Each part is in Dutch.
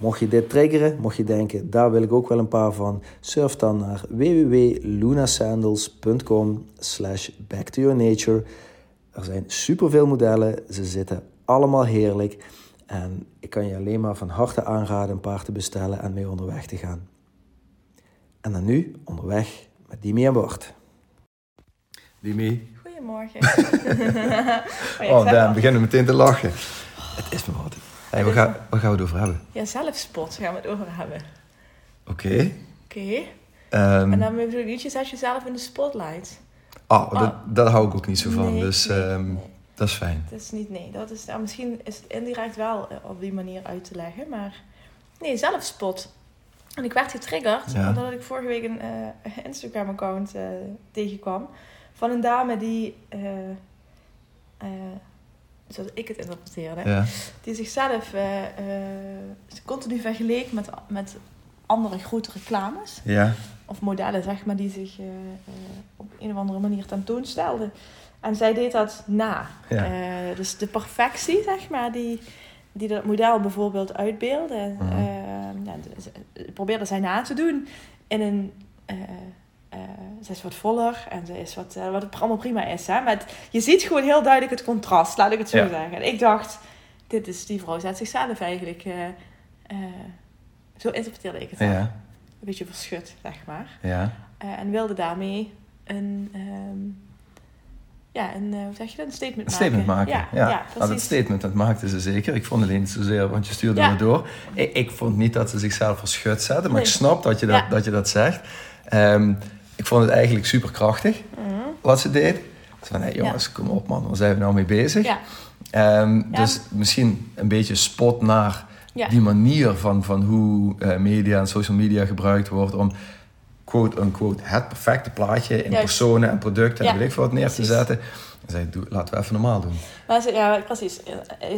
mocht je dit triggeren, mocht je denken, daar wil ik ook wel een paar van, surf dan naar www.lunasandals.com slash back to your nature. Er zijn superveel modellen, ze zitten allemaal heerlijk en ik kan je alleen maar van harte aanraden een paar te bestellen en mee onderweg te gaan. En dan nu onderweg met Dimi en Bart. Dimi. Goedemorgen. oh, dan beginnen we meteen te lachen. Het is me wat. Hey, wat, gaan, wat gaan we het over hebben? Ja, zelfspot gaan we het over hebben. Oké. Oké. Ehm, En dan bedoel ik, je zet jezelf in de spotlight. oh, dat, daar hou ik ook niet zo van, Nee, dus nee, ehm, nee. dat is fijn. Dat is niet, nee, dat is, nou, misschien is het indirect wel eh, op die manier uit te leggen, maar nee, zelfspot. En ik werd getriggerd Ja. omdat ik vorige week een eh, Instagram-account eh, tegenkwam van een dame die, zoals ik het interpreteerde, Ja. die zichzelf eh, eh, continu vergeleek met, met andere grote reclames Ja. of modellen, zeg maar, die zich eh, op een of andere manier tentoonstelden. En zij deed dat na. Ja. Dus de perfectie, zeg maar, die, die dat model bijvoorbeeld uitbeelde, Mhm. ja, probeerde zij na te doen in een... eh, ze is wat voller en ze is wat, eh, wat het allemaal prima is. Hè? Maar het- je ziet gewoon heel duidelijk het contrast, laat ik het zo Ja. zeggen. En ik dacht, dit is die vrouw zet zichzelf eigenlijk... eh, eh, zo interpreteerde ik het. Ja. Een beetje verschut, zeg maar. Ja. En wilde daarmee een, ehm, ja, een, hoe zeg je dat? Een statement maken. statement maken. Ja, Ja, ja, Nou, dat statement dat maakte ze zeker. Ik vond het niet zozeer, want je stuurde Ja. me door. Ik, ik vond niet dat ze zichzelf verschut zetten, maar Nee. ik snap dat je dat, dat, je dat zegt. Ehm, ik vond het eigenlijk super krachtig Mhm. wat ze deed. Ze van, hey, jongens, kom op man, waar zijn we nou mee bezig? Ja, Ehm, Ja. Dus misschien een beetje spot naar die manier van, van hoe eh, media en social media gebruikt wordt om quote-unquote het perfecte plaatje in Juist. personen en producten en weet ik wat neer te precies. zetten. En zei, doe, laten we even normaal doen. maar ze, ja, precies.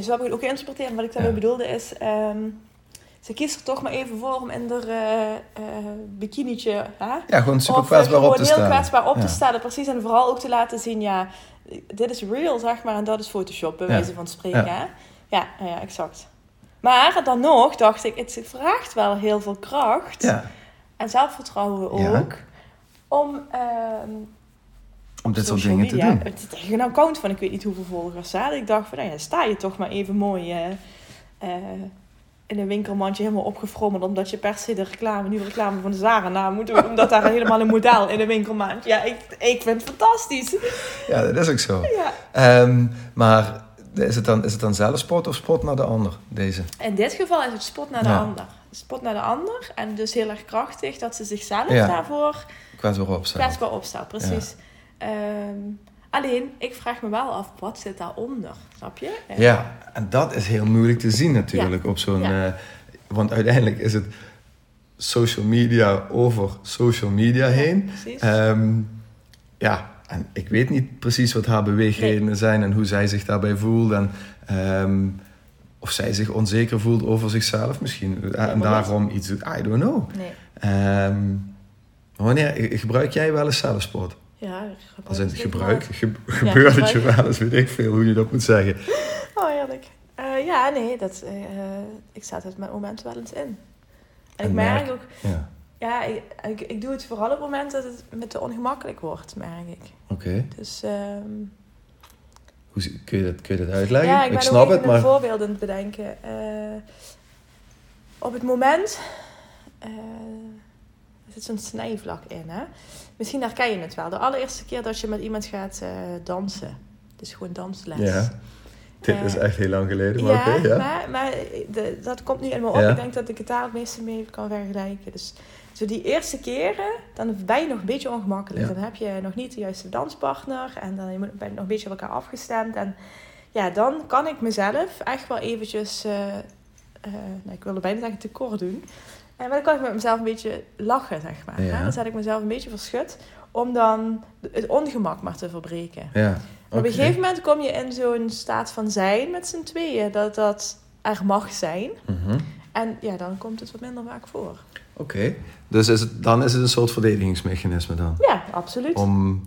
Zo heb ik het ook geïnterpreteerd. Wat ik daarmee bedoelde is... ehm, ze kiest er toch maar even voor om in haar eh eh bikinietje... Hè? Ja, gewoon super eh, kwetsbaar op te heel staan. kwetsbaar op Ja. te staan. Precies. En vooral ook te laten zien, ja, dit is real, zeg maar. En dat is Photoshop, bij wijze van spreken. Ja. Ja. Ja, ja, exact. Maar dan nog dacht ik, het vraagt wel heel veel kracht. Ja, En zelfvertrouwen ook. Om ehm om dit soort dingen te doen. Het is een account van ik weet niet hoeveel volgers. Hè? Ik dacht van, nou ja, sta je toch maar even mooi eh, in een winkelmandje helemaal opgefrommeld. Omdat je per se de reclame, nieuwe reclame van de Zara na moet doen. Omdat daar helemaal een model in een winkelmand. Ja, ik, ik vind het fantastisch. Ja, dat is ook zo. Ja. Ehm, maar is het, dan, is het dan zelf spot of spot naar de ander, deze? In dit geval is het spot naar de Ja. ander. Spot naar de ander. En dus heel erg krachtig dat ze zichzelf Ja. daarvoor Kwetsbaar opstaan. kwetsbaar opstelt. Precies. Ehm, alleen, ik vraag me wel af, wat zit daaronder? Snap je? Eh, Ja, en dat is heel moeilijk te zien natuurlijk op zo'n... Ja. eh, want uiteindelijk is het social media over social media heen. Precies. Ehm, ja, en ik weet niet precies wat haar beweegredenen zijn en hoe zij zich daarbij voelt. En ehm, of zij zich onzeker voelt over zichzelf misschien. En maar daarom iets doet. I don't know. nee. Ehm, wanneer gebruik jij wel eens zelfsport? Ja, Als in gebruik, ge- gebeurt het je wel eens, weet ik veel hoe je dat moet zeggen. Oh, heerlijk. Eh, ja, nee, dat, eh, ik zet het met momenten wel eens in. En, En ik merk merk- ook, Ja, ja, ik, ik, ik doe het vooral op het moment dat het met te ongemakkelijk wordt, merk ik. oké. Dus ehm, Hoe Kun, je dat, kun je dat uitleggen? ja, ik snap het, maar... een voorbeeld aan bedenken. Eh, op het moment er zit zo'n snijvlak in, hè? Misschien herken je het wel. De allereerste keer dat je met iemand gaat eh, dansen. Dus gewoon dansles. Ja, dit Eh, is echt heel lang geleden, maar ja, oké, ja. maar, maar de- dat komt nu in me op. Ja. Ik denk dat ik het daar het meeste mee kan vergelijken. Dus zo die eerste keren, dan ben je nog een beetje ongemakkelijk. Ja. Dan heb je nog niet de juiste danspartner. En dan ben je nog een beetje op elkaar afgestemd. En ja, dan kan ik mezelf echt wel eventjes... eh, eh, nou, ik wilde bijna zeggen tekort doen. En maar dan kan ik met mezelf een beetje lachen, zeg maar. Ja. Dan zet ik mezelf een beetje verschut. Om dan het ongemak maar te verbreken. Ja, Op een gegeven moment kom je in zo'n staat van zijn met z'n tweeën. Dat dat er mag zijn. Mhm. En ja, dan komt het wat minder vaak voor. Oké, dus is het, dan is het een soort verdedigingsmechanisme dan? Ja, absoluut. Om,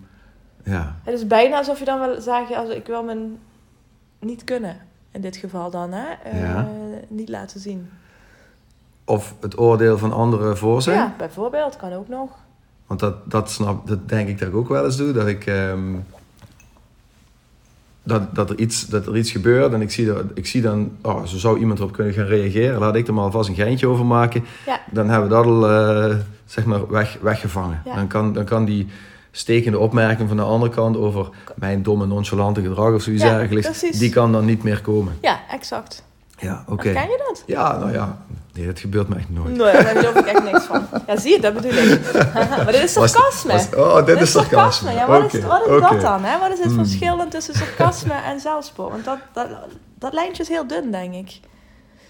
ja, Het is bijna alsof je dan wel zegt, als ik wil me niet kunnen. In dit geval dan, hè. Eh. Niet laten zien. Of het oordeel van anderen voor zijn. Ja, bijvoorbeeld. Kan ook nog. Want dat, dat, snap, dat denk ik dat ik ook wel eens doe. Dat ik... ehm, dat, dat, er iets, dat er iets gebeurt en ik zie, dat, ik zie dan... Oh, zo zou iemand erop kunnen gaan reageren. Laat ik er maar alvast een geintje over maken. Ja. Dan hebben we dat al, eh, zeg maar, weg, weggevangen. Ja. Dan, kan, dan kan die stekende opmerking van de andere kant... over mijn domme, nonchalante gedrag of zoiets Ja, die kan dan niet meer komen. Ja, exact. Ja, oké. Ken je dat? Ja, nou ja. Nee, dat gebeurt me echt nooit. Nee, daar geloof ik echt niks van. Ja, zie je, dat bedoel ik. maar dit is sarcasme. was- oh, dit, is sarcasme. Ja, wat, is, wat is oké. dat dan? Hè? Wat is het Hmm. verschil tussen sarcasme en zelfspot? Want dat, dat, dat lijntje is heel dun, denk ik.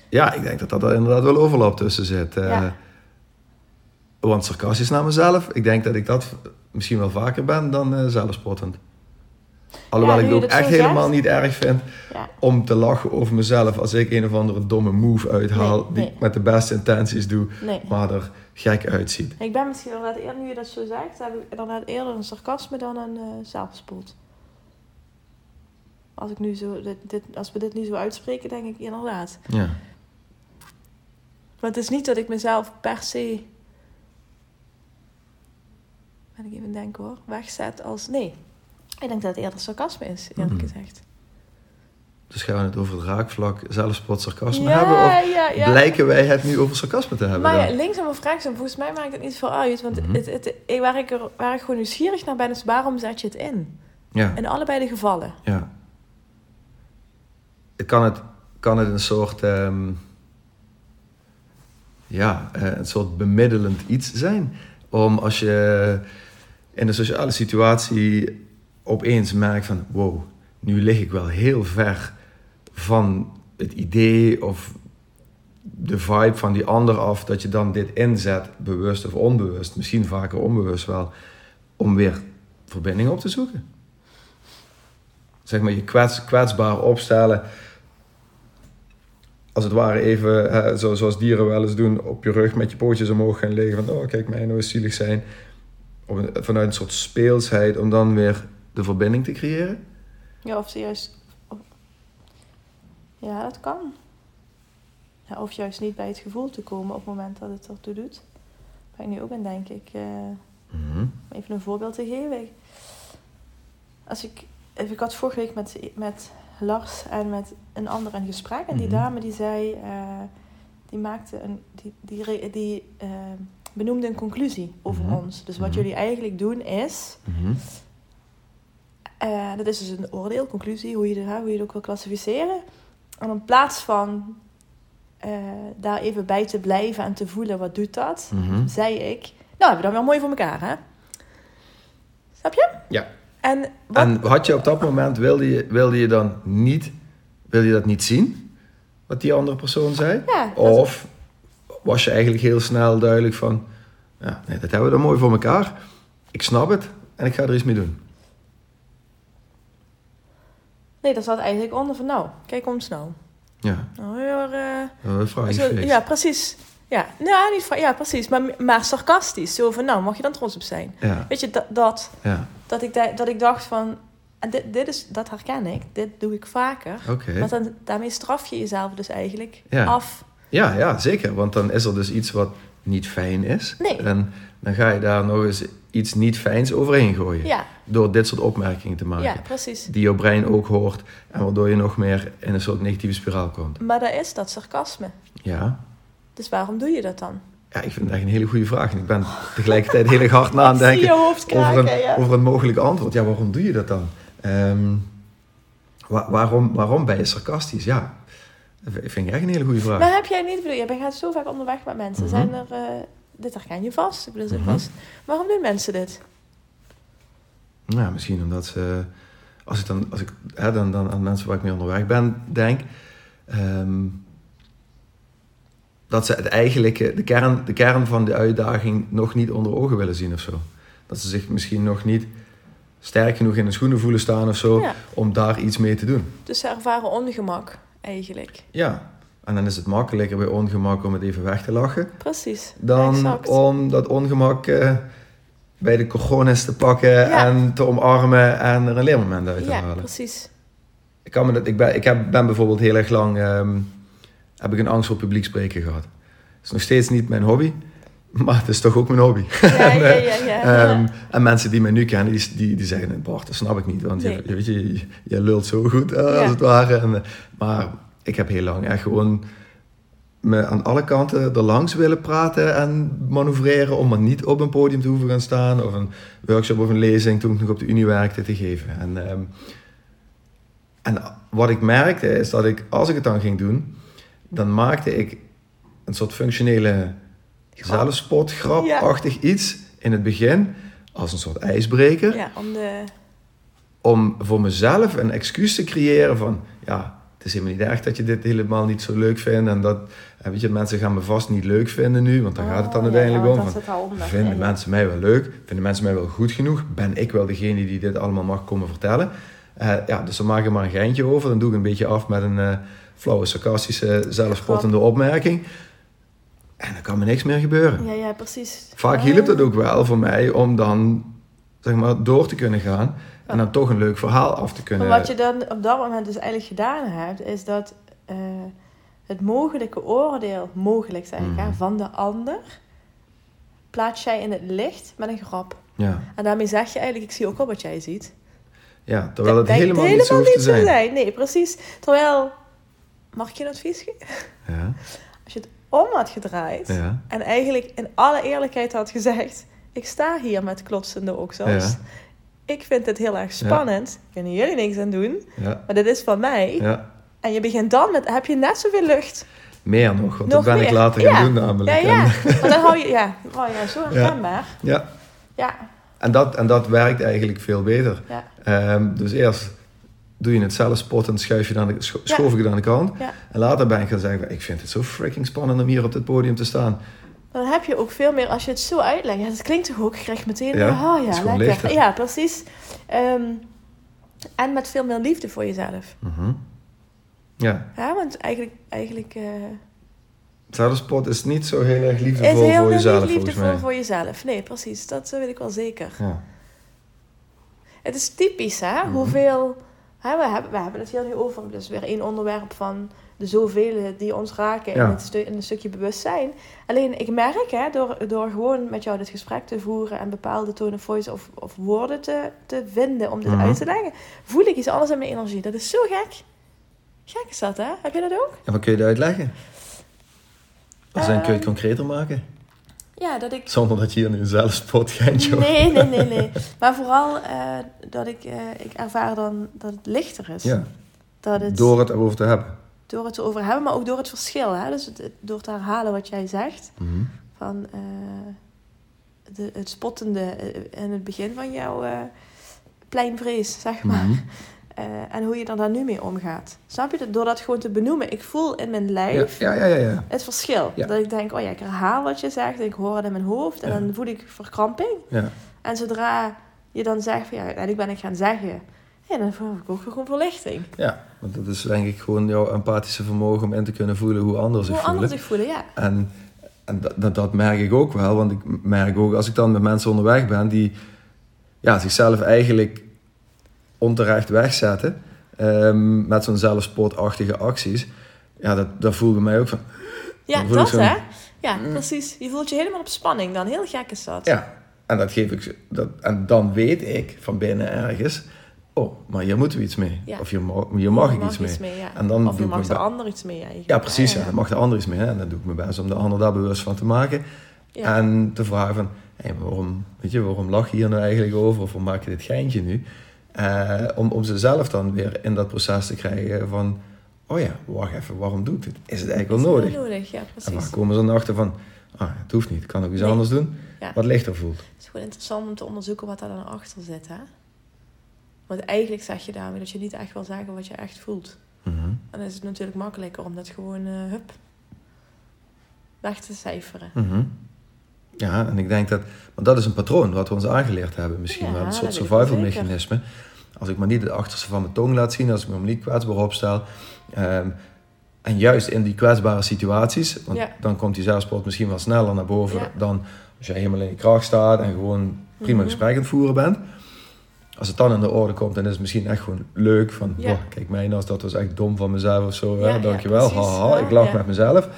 Ja, ik denk dat dat er inderdaad wel overlap tussen zit. Eh, Ja. Want sarcastisch naar mezelf, ik denk dat ik dat misschien wel vaker ben dan eh zelfspottend. Alhoewel Ja, ik het ook echt helemaal zegt. niet erg vind Ja. om te lachen over mezelf als ik een of andere domme move uithaal Nee, die nee. ik met de beste intenties doe, Nee. maar er gek uitziet. Ik ben misschien inderdaad eerder, nu je dat zo zegt, heb ik inderdaad eerder een sarcasme dan een zelfspot. Als, ik nu zo, dit, dit, als we dit nu zo uitspreken, denk ik inderdaad. Ja. Maar het is niet dat ik mezelf per se, ben ik even denken hoor, wegzet als nee. Ik denk dat het eerder sarcasme is, eerlijk Mhm. gezegd. Dus gaan we het over het raakvlak zelfspot sarcasme ja, hebben? Of ja, ja. blijken wij het nu over sarcasme te hebben? Maar ja, dan? linksom of rechtsom, volgens mij maakt het niet veel uit. Want Mhm. het, het, waar, ik er, waar ik gewoon nieuwsgierig naar ben, is waarom zet je het in? ja. In allebei de gevallen. Ja. Kan het, kan het een soort, ehm, ja, eh, een soort bemiddelend iets zijn? Om als je in een sociale situatie opeens merkt van, wow, nu lig ik wel heel ver van het idee of de vibe van die ander af, dat je dan dit inzet, bewust of onbewust, misschien vaker onbewust wel, om weer verbinding op te zoeken zeg maar, je kwets, kwetsbaar opstellen. Als het ware even, zoals dieren wel eens doen, op je rug met je pootjes omhoog gaan liggen. Van, oh kijk, mij nou eens zielig zijn. Vanuit een soort speelsheid om dan weer de verbinding te creëren. Ja, of ze juist... of- Ja, dat kan. Ja, of juist niet bij het gevoel te komen op het moment dat het ertoe doet. Ben ik nu ook aan, denk ik. eh, Mhm. om even een voorbeeld te geven. Als ik, ik had vorige week met, met Lars en met een ander een gesprek. En die Mhm. dame die zei, eh, die maakte een, die, die, die eh, benoemde een conclusie over Mhm. ons. Dus wat jullie eigenlijk doen is. Eh, dat is dus een oordeel, conclusie, hoe je, het, hoe je het ook wil klassificeren. En in plaats van eh, daar even bij te blijven en te voelen, wat doet dat? Mhm. zei ik, nou hebben we dan wel mooi voor elkaar, hè? Snap je? Ja. En wat, En had je op dat moment, wilde je, wilde je dan niet, wilde je dat niet zien? Wat die andere persoon zei? ja, Of was je eigenlijk heel snel duidelijk van, ja, nee, dat hebben we dan mooi voor elkaar. Ik snap het en ik ga er iets mee doen. Nee, dat zat eigenlijk onder van, nou, kijk ons nou. Ja, Nou, zo- fix. ja, precies. Ja, nou, niet van, ja, precies. Maar, maar sarcastisch. Zo van, nou, mag je dan trots op zijn? Ja, Weet je, dat, dat, ja. dat, ik, da- dat ik dacht van... En dit, dit is, dat herken ik. Dit doe ik vaker. Oké. Want dan, daarmee straf je jezelf dus eigenlijk Ja. af. Ja, ja, zeker. Want dan is er dus iets wat niet fijn is. Nee. En dan ga je daar nog eens iets niet fijns overheen gooien. Ja, Door dit soort opmerkingen te maken. ja, precies. Die jouw brein ook hoort. En waardoor je nog meer in een soort negatieve spiraal komt. Maar dat is dat sarcasme. Ja. Dus waarom doe je dat dan? Ja, ik vind het echt een hele goede vraag. En ik ben tegelijkertijd heel erg hard na aan denken over een, ja. over een mogelijk antwoord. Ja, waarom doe je dat dan? Ehm, wa- waarom, waarom ben je sarcastisch? Ja, dat vind ik echt een hele goede vraag. Maar heb jij niet, bedoel, je bent gaat zo vaak onderweg met mensen. Mhm. Zijn er, eh, dit herken je vast. Ik bedoel, ze Mhm. vast. Waarom doen mensen dit? Nou, misschien omdat ze... Als ik dan, als ik, hè, dan, dan aan mensen waar ik mee onderweg ben, denk... ehm, dat ze het eigenlijke, de kern, de kern van de uitdaging nog niet onder ogen willen zien of zo. Dat ze zich misschien nog niet sterk genoeg in de schoenen voelen staan of zo... Ja. om daar iets mee te doen. Dus ze ervaren ongemak, eigenlijk. Ja, en dan is het makkelijker bij ongemak om het even weg te lachen... Precies. dan Exact. om dat ongemak eh, bij de cojones te pakken Ja. en te omarmen en er een leermoment uit te Ja, halen. precies. Ik, kan me dat, ik, ben, ik heb, ben bijvoorbeeld heel erg lang ehm, heb ik een angst voor publiek spreken gehad. Het is nog steeds niet mijn hobby, maar het is toch ook mijn hobby. Ja, ja, ja. ja. Ehm, en mensen die mij nu kennen, die, die, die zeggen, Bart, dat snap ik niet. Want Nee. je, je, weet je, je, je lult zo goed, eh, als het ware. En, eh, maar ik heb heel lang echt gewoon me aan alle kanten er langs willen praten en manoeuvreren om maar niet op een podium te hoeven gaan staan of een workshop of een lezing toen ik nog op de Unie werkte te geven. En, ehm, en wat ik merkte is dat ik, als ik het dan ging doen, dan maakte ik een soort functionele zelfspot, grapachtig iets in het begin als een soort ijsbreker. Ja, om de... om voor mezelf een excuus te creëren van ja, het is helemaal niet erg dat je dit helemaal niet zo leuk vindt en dat en weet je, mensen gaan me vast niet leuk vinden nu, want daar gaat het dan Oh, uiteindelijk ja, om. dat Van, vinden Ja, mensen mij wel leuk? Vinden mensen mij wel goed genoeg? Ben ik wel degene die dit allemaal mag komen vertellen? Eh, ja, dus dan maak ik maar een geintje over. Dan doe ik een beetje af met een eh, flauwe, sarcastische, zelfspottende opmerking. En dan kan me niks meer gebeuren. Ja, ja, precies. Vaak hielp het ook wel voor mij om dan zeg maar, door te kunnen gaan. En dan toch een leuk verhaal af te kunnen. Maar wat je dan op dat moment dus eigenlijk gedaan hebt, is dat eh, het mogelijke oordeel, mogelijk zeg ik, hè, Mhm. van de ander, plaats jij in het licht met een grap. Ja, En daarmee zeg je eigenlijk, ik zie ook al wat jij ziet. ja, terwijl het helemaal, niet zo zijn. Nee, precies. Terwijl, mag ik je een advies geven? Ja, Als je het om had gedraaid ja, en eigenlijk in alle eerlijkheid had gezegd, ik sta hier met klotsende oksels. Ja. Ik vind het heel erg spannend. Kunnen jullie niks aan doen. ja, Maar dit is van mij. ja. En je begint dan met, heb je net zoveel lucht. Meer nog, want Nog dat ben ik later Ja. gaan doen namelijk. Ja, ja. En, Want dan hou je, ja, oh ja zo herkenbaar. ja. Ja, En, dat, en dat werkt eigenlijk veel beter. ja, Ehm, dus eerst doe je het zelf spot en schuif je dan de, scho- schoof ik het aan de kant. ja. En later ben ik gaan zeggen, ik vind het zo freaking spannend om hier op dit podium te staan. Dan heb je ook veel meer, als je het zo uitlegt. Ja, dat klinkt toch ook, je krijgt meteen, Ja, oh het is ja, lekker. Ja, precies. Ehm, en met veel meer liefde voor jezelf. Mhm. Ja, Ja, want eigenlijk, eigenlijk eh, zelfspot is niet zo heel erg is liefdevol heel voor jezelf niet liefdevol voor jezelf. Nee, precies. Dat weet ik wel zeker. Ja. Het is typisch, hè? Mhm. Hoeveel... Hè, we, hebben, we hebben het hier nu over. Dat is weer één onderwerp van de zoveel die ons raken Ja. in, het stu- in een stukje bewustzijn. Alleen, ik merk, hè, door, door gewoon met jou dit gesprek te voeren... en bepaalde tone of voice of, of woorden te, te vinden om dit Mhm. uit te leggen... voel ik iets anders in mijn energie. Dat is zo gek. Gek is dat, hè? Heb je dat ook? En wat kun je eruit leggen? Of dan kun je het Ehm, concreter maken? Ja, dat ik... Zonder dat je hier nu een zelfspot geintje Nee, nee, nee, nee. Maar vooral eh, dat ik, eh, ik ervaar dan dat het lichter is. Ja, Dat het... door het erover te hebben. door het erover hebben, maar ook door het verschil. Hè? Dus het, door te herhalen wat jij zegt. Mhm. Van eh, de, het spottende in het begin van jouw pleinvrees, zeg maar. Mhm. Eh, en hoe je er dan nu mee omgaat. Snap je? Door dat gewoon te benoemen. Ik voel in mijn lijf ja, ja, ja, ja. het verschil. Dat ik denk, oh ja, ik herhaal wat je zegt. En ik hoor het in mijn hoofd. En dan voel ik verkramping. ja. En zodra je dan zegt, van, ja, en ik ben ik gaan zeggen... Ja, dan voel ik ook gewoon verlichting. Ja, want dat is denk ik gewoon jouw empathische vermogen om in te kunnen voelen hoe anderen zich Hoe voelen. anderen zich voelen, ja. En en dat, dat, dat merk ik ook wel, want ik merk ook als ik dan met mensen onderweg ben die ja, zichzelf eigenlijk onterecht wegzetten ehm, met zo'n zelfsportachtige acties. Ja, dat, dat voelde mij ook van. Ja, dat hè? Ja, precies. Je voelt je helemaal op spanning dan. Heel gek is dat. Ja, en dat geef ik. Dat, en dan weet ik van binnen ergens. Oh, maar hier moeten we iets mee. Ja. Of hier, mag- hier mag ik iets mee. ja. En dan of je mag de ander iets mee. eigenlijk. Ja, precies. Ja, Ja, dan mag de ander iets mee. Hè? En dan doe ik mijn best om de ander daar bewust van te maken. En te vragen van, waarom, weet je, waarom lach je hier nou eigenlijk over? Of waarom maak je dit geintje nu? Eh, om, om ze zelf dan weer in dat proces te krijgen van... Oh ja, wacht even, waarom doe ik dit? Is het eigenlijk wel nodig? nodig, ja, En precies. waar komen ze dan achter van... Ah, het hoeft niet, ik kan ook iets Nee. anders doen. Ja. Wat lichter voelt. Het is gewoon interessant om te onderzoeken wat daar dan achter zit, hè? Want eigenlijk zeg je daarmee dat je niet echt wil zeggen wat je echt voelt. Mhm. En dan is het natuurlijk makkelijker om dat gewoon, eh, hup, weg te cijferen. Mhm. Ja, en ik denk dat... Want dat is een patroon wat we ons aangeleerd hebben misschien Ja, wel. Een soort survival mechanisme. Als ik maar niet het achterste van mijn tong laat zien. Als ik me niet kwetsbaar opstel. ehm, en juist in die kwetsbare situaties. Want Ja. dan komt die zelfsport misschien wel sneller naar boven Ja. dan als je helemaal in je kracht staat. En gewoon prima Mhm. gesprek aan het voeren bent. Als het dan in de orde komt, dan is het misschien echt gewoon leuk. Van, Ja. "Wow, kijk mij nou, dat was echt dom van mezelf of zo. Ja, dankjewel, haha, ik lach met mezelf.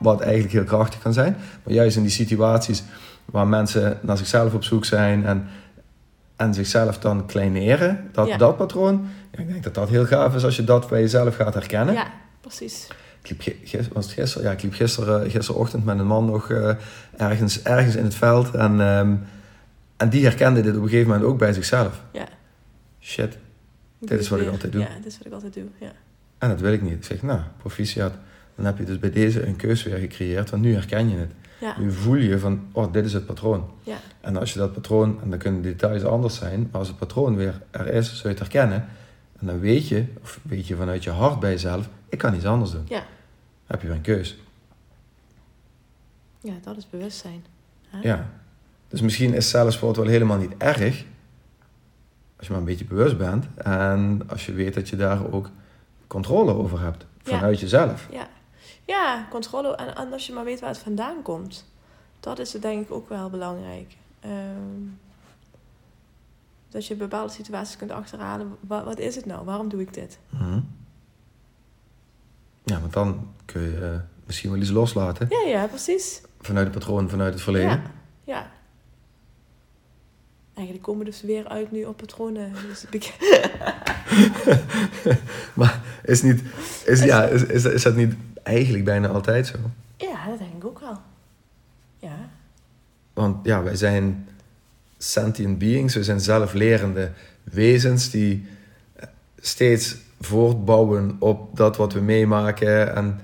Wat eigenlijk heel krachtig kan zijn. Maar juist in die situaties waar mensen naar zichzelf op zoek zijn en, en zichzelf dan kleineren, dat, Ja. dat patroon, ja, ik denk dat dat heel gaaf is als je dat bij jezelf gaat herkennen. Ja, precies. Ik liep, was het gisteren? Ja, ik liep gisteren, gisterochtend met een man nog eh, ergens, ergens in het veld en, ehm, en die herkende dit op een gegeven moment ook bij zichzelf. Ja. Shit, Dit is wat ik altijd doe. Ja, dit is wat ik altijd doe, ja. en dat wil ik niet. Ik zeg, nou, proficiat. Dan heb je dus bij deze een keus weer gecreëerd, want nu herken je het. Ja, Nu voel je van, oh, dit is het patroon. ja, En als je dat patroon, en dan kunnen de details anders zijn, maar als het patroon weer er is, zul je het herkennen. En dan weet je, of weet je vanuit je hart bij jezelf, ik kan iets anders doen. ja. heb je weer een keus. Ja, dat is bewustzijn. hè? Ja. Dus misschien is zelfsport wel helemaal niet erg, als je maar een beetje bewust bent. En als je weet dat je daar ook controle over hebt, Ja. vanuit jezelf. Ja, ja controle. En, als je maar weet waar het vandaan komt. Dat is het denk ik ook wel belangrijk. Ehm, dat je bepaalde situaties kunt achterhalen. Wat, wat is het nou? Waarom doe ik dit? Mhm. Ja, want dan kun je eh, misschien wel iets loslaten Ja, ja, precies. vanuit het patroon, vanuit het verleden. Ja, ja. Eigenlijk komen we dus weer uit nu op patronen. Dus ik- Maar is, niet, is, ja, is, is, is dat niet eigenlijk bijna altijd zo? ja, dat denk ik ook wel. Ja, Want ja, wij zijn sentient beings, we zijn zelflerende wezens die steeds voortbouwen op dat wat we meemaken. En,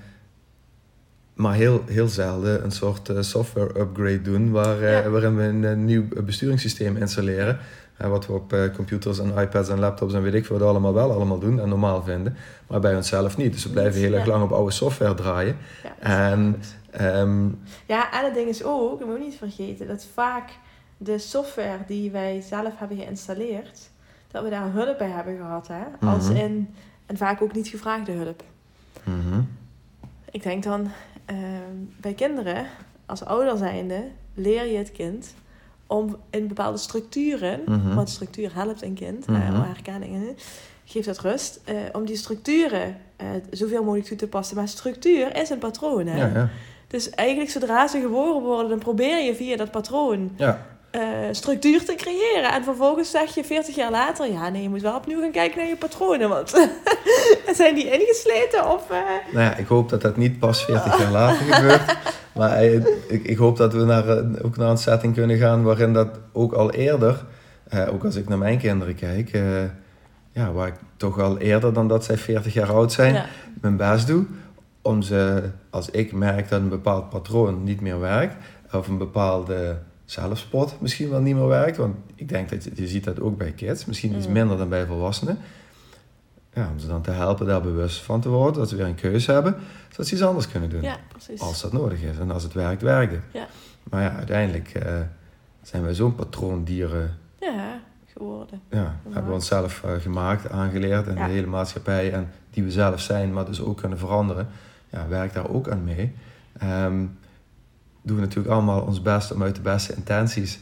maar heel, heel zelden een soort eh, software upgrade doen waar, eh, Ja. waarin we een, eh, nieuw besturingssysteem installeren. Eh, wat we op eh, computers en iPads en laptops en weet ik veel wat allemaal wel allemaal doen en normaal vinden. Maar bij onszelf niet. Dus we blijven heel erg Ja. lang op oude software draaien. ja. En ehm, Ja, en het ding is ook, dat moet niet vergeten, dat vaak de software die wij zelf hebben geïnstalleerd, dat we daar hulp bij hebben gehad. Hè? Als Mhm. in, en vaak ook niet gevraagde hulp. mhm. Ik denk dan ehm, bij kinderen, als ouder zijnde, leer je het kind om in bepaalde structuren, Mhm. want structuur helpt een kind, mm herkenningen, geeft dat rust, eh, om die structuren eh, zoveel mogelijk toe te passen. Maar structuur is een patroon. Hè? ja, ja. Dus eigenlijk zodra ze geboren worden, dan probeer je via dat patroon ja. eh, structuur te creëren. En vervolgens zeg je 40 jaar later, ja nee, je moet wel opnieuw gaan kijken naar je patronen. Want zijn die ingesleten of... Nou ja, ik hoop dat dat niet pas 40 jaar later gebeurt. Maar eh, ik, ik hoop dat we naar, een- ook naar een setting kunnen gaan waarin dat ook al eerder, eh, ook als ik naar mijn kinderen kijk, eh, ja, waar ik toch al eerder dan dat zij 40 jaar oud zijn, ja, mijn best doe. Om ze, als ik merk dat een bepaald patroon niet meer werkt, of een bepaalde zelfspot misschien wel niet meer werkt, want ik denk dat je, je ziet dat ook bij kids, misschien iets Mm. minder dan bij volwassenen. Ja, om ze dan te helpen daar bewust van te worden, dat ze weer een keuze hebben, zodat ze iets anders kunnen doen. ja, precies. Als dat nodig is. En als het werkt, werkt het. Ja. Maar ja, uiteindelijk eh, zijn wij zo'n patroondieren. Ja, geworden. Ja, hebben we onszelf eh, gemaakt, aangeleerd en de hele maatschappij en die we zelf zijn, maar dus ook kunnen veranderen. Ja, werkt daar ook aan mee. Ehm, doen we natuurlijk allemaal ons best om uit de beste intenties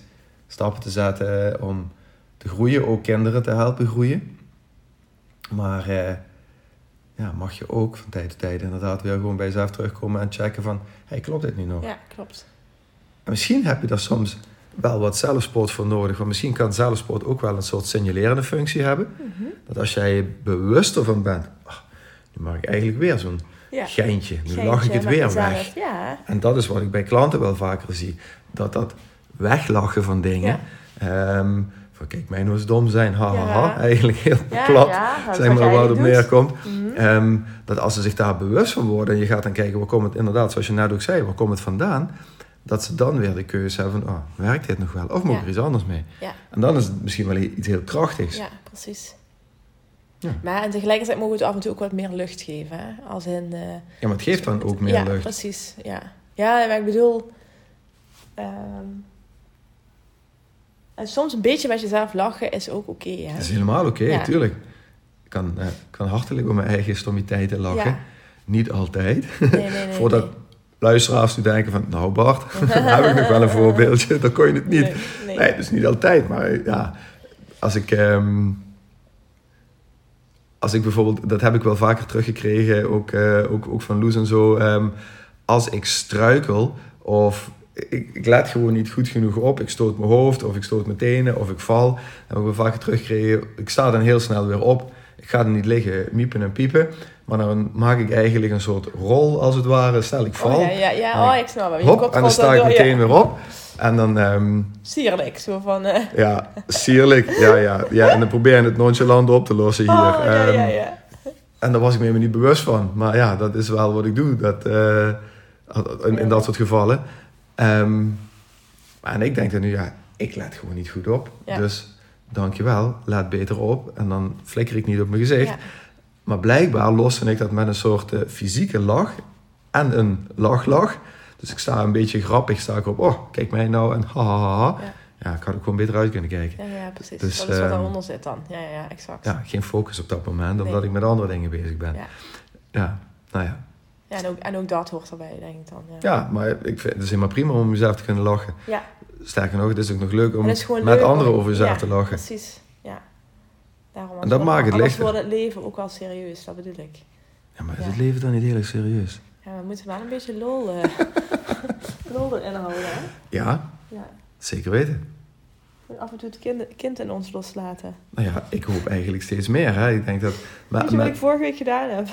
stappen te zetten om te groeien, ook kinderen te helpen groeien. Maar eh, ja, mag je ook van tijd tot tijd inderdaad weer gewoon bij jezelf terugkomen en checken van, hey, klopt dit nu nog? Ja, klopt. En misschien heb je daar soms wel wat zelfsport voor nodig. Want misschien kan zelfsport ook wel een soort signalerende functie hebben. Mhm. Dat als jij je bewuster van bent, "Ah, nu maak ik eigenlijk weer zo'n Ja. geintje. Nu Geintje lach ik het weer mezelf. weg. Ja. En dat is wat ik bij klanten wel vaker zie. Dat dat weglachen van dingen. ehm, van kijk, mij nou eens dom zijn. Ha, ha, ha. Ja. Eigenlijk heel Ja, plat. ja, zeg maar waar het op neerkomt. Mhm. Ehm, dat als ze zich daar bewust van worden en je gaat dan kijken, waar komt het inderdaad, zoals je net ook zei, waar komt het vandaan? Dat ze dan weer de keuze hebben van, oh, werkt dit nog wel? Of moet ik Ja. er iets anders mee? Ja. En dan is het misschien wel iets heel krachtigs. Ja, precies. Ja. Maar en tegelijkertijd mogen we het af en toe ook wat meer lucht geven. Hè? Als in... Ja, maar het geeft dan ook meer ja, lucht. precies. Ja, ja maar ik bedoel... ehm, en soms een beetje met jezelf lachen is ook oké. hè? Dat is helemaal oké, Ja. tuurlijk. Ik kan, eh, kan hartelijk om mijn eigen stommiteiten lachen. Niet altijd. Nee, nee, nee. Voordat luisteraars nu denken van, nou Bart, dan heb ik nog wel een voorbeeldje. Dan kon je het niet. Nee, dus niet altijd. Maar ja, als ik... ehm, als ik bijvoorbeeld... Dat heb ik wel vaker teruggekregen, ook, eh, ook, ook van Loes en zo. ehm, als ik struikel of... Ik, ik let gewoon niet goed genoeg op. Ik stoot mijn hoofd of ik stoot mijn tenen of ik val. Dan heb ik vaker teruggekregen. Ik sta dan heel snel weer op. Ik ga er niet liggen miepen en piepen. Maar dan maak ik eigenlijk een soort rol, als het ware. Stel ik val. Oh, ja, ja, ja. Oh, ik snap. Je Hop, en dan sta ik door, meteen ja. weer op. En dan... ehm, Sierlijk, zo van... eh, ja, sierlijk. Ja, ja, ja. En dan probeer je het nonchalant op te lossen hier. Oh, ja, ja, Ehm, ja. En daar was ik me helemaal niet bewust van. Maar ja, dat is wel wat ik doe. Dat, eh, in, in dat soort gevallen. Ehm, en ik denk dan nu, ja, ik let gewoon niet goed op. Ja. Dus dankjewel, let beter op. En dan flikker ik niet op mijn gezicht. Ja. Maar blijkbaar loste ik dat met een soort eh, fysieke lach en een lachlach. Dus ik sta een beetje grappig, sta ik op, oh, kijk mij nou en ha, ha, ha, ha. Ja. Ja, ik had ook gewoon beter uit kunnen kijken. Ja, ja, precies. Dus, dat is wat ehm, daaronder zit dan. Ja, ja, ja, exact. Ja, geen focus op dat moment, omdat Nee. ik met andere dingen bezig ben. Ja. Ja, nou ja. Ja, en, ook, en ook dat hoort erbij, denk ik dan. Ja, Ja, maar ik vind het is helemaal prima om jezelf te kunnen lachen. Ja, Sterker nog, het is ook nog leuk om met leuk anderen om- over jezelf ja, te lachen. precies. Ja. Daarom, En dat maakt het lichter. wordt het leven ook wel serieus, dat bedoel ik. Ja, maar is Ja. het leven dan niet heel erg serieus? Ja, we moeten wel een beetje lol, eh lol erin houden, hè? Ja, Ja. zeker weten. Af en toe het kind, kind in ons loslaten. Nou ja, ik hoop eigenlijk steeds meer. Hè. Ik denk dat... Maar, Weet je wat maar- ik vorige week gedaan heb?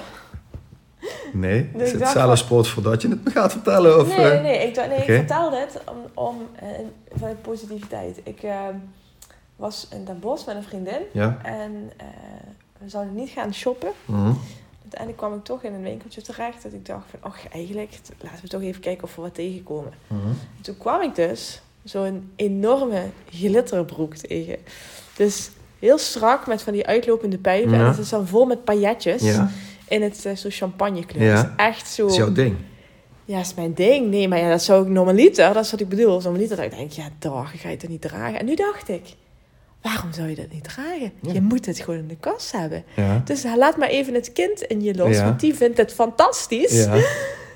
Nee, Nee, is het dacht zelf van- sport voordat je het me gaat vertellen? Of, nee, eh? nee, ik, dacht- nee, ik vertel dit om, om, eh, vanuit positiviteit. Ik eh, was in Den Bosch met een vriendin Ja? en we zouden niet gaan shoppen. Mhm. Uiteindelijk kwam ik toch in een winkeltje terecht dat ik dacht van, ach eigenlijk, laten we toch even kijken of we wat tegenkomen. Mhm. En toen kwam ik dus zo'n enorme glitterbroek tegen. Dus heel strak met van die uitlopende pijpen. Ja. En het is dan vol met pailletjes Ja, in het eh, zo champagnekleur. Ja. Dus echt zo... dat is jouw ding. Ja, is mijn ding. Nee, maar ja, dat zou ik normaliter, dat is wat ik bedoel. Normaliter dat ik denk, ja, dag, ga je het niet dragen? En nu dacht ik, waarom zou je dat niet dragen? Ja. Je moet het gewoon in de kast hebben. Ja. Dus laat maar even het kind in je los, Ja. want die vindt het fantastisch.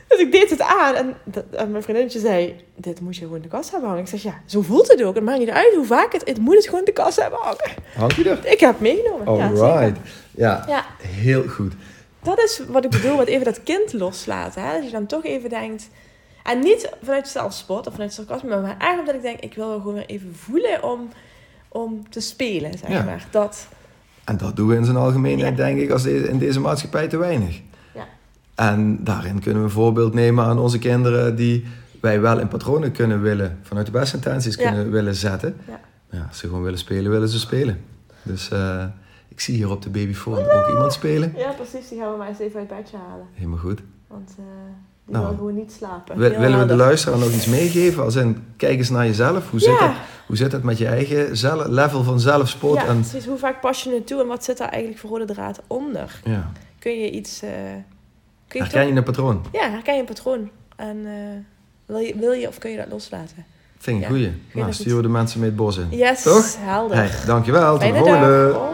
Dus ik deed het aan en, dat, en mijn vriendinnetje zei, dit moet je gewoon in de kast hebben hangen. Ik zeg, ja, zo voelt het ook. Het maakt niet uit hoe vaak het, het moet het gewoon in de kast hebben hangen. Hang je er? Ik heb meegenomen. Alright. Ja, Ja, heel goed. Dat is wat ik bedoel met even dat kind loslaten. Hè? Dat je dan toch even denkt... En niet vanuit zelfspot of vanuit sarcasme, maar echt omdat ik denk... Ik wil gewoon weer even voelen om, om te spelen, zeg Ja. maar. Dat, En dat doen we in zijn algemeenheid, Ja. denk ik, als deze, in deze maatschappij te weinig. Ja. En daarin kunnen we een voorbeeld nemen aan onze kinderen die wij wel in patronen kunnen willen, vanuit de beste intenties kunnen willen zetten. Ja. Ja, als ze gewoon willen spelen, willen ze spelen. Dus eh, ik zie hier op de babyfoon ook iemand spelen. ja, precies. Die gaan we maar eens even uit het bedje halen. Helemaal goed. Want eh, die Nou. wil gewoon niet slapen. Wil- Heel willen we de luisteraar nog iets meegeven? Als in, kijk eens naar jezelf. Hoe zit, het, hoe zit het met je eigen zelf, level van zelfsport? Ja, En, precies. Hoe vaak pas je het toe en wat zit daar eigenlijk voor rode draad onder? ja. Kun je iets... eh kun je Herken toch- je een patroon? Ja, herken je een patroon. En eh, wil, je, wil je of kun je dat loslaten? Vind ik Ja, een goeie. Nou, sturen we de mensen mee het bos in. Yes, Toch? helder. Hey, dankjewel. Tot de volgende.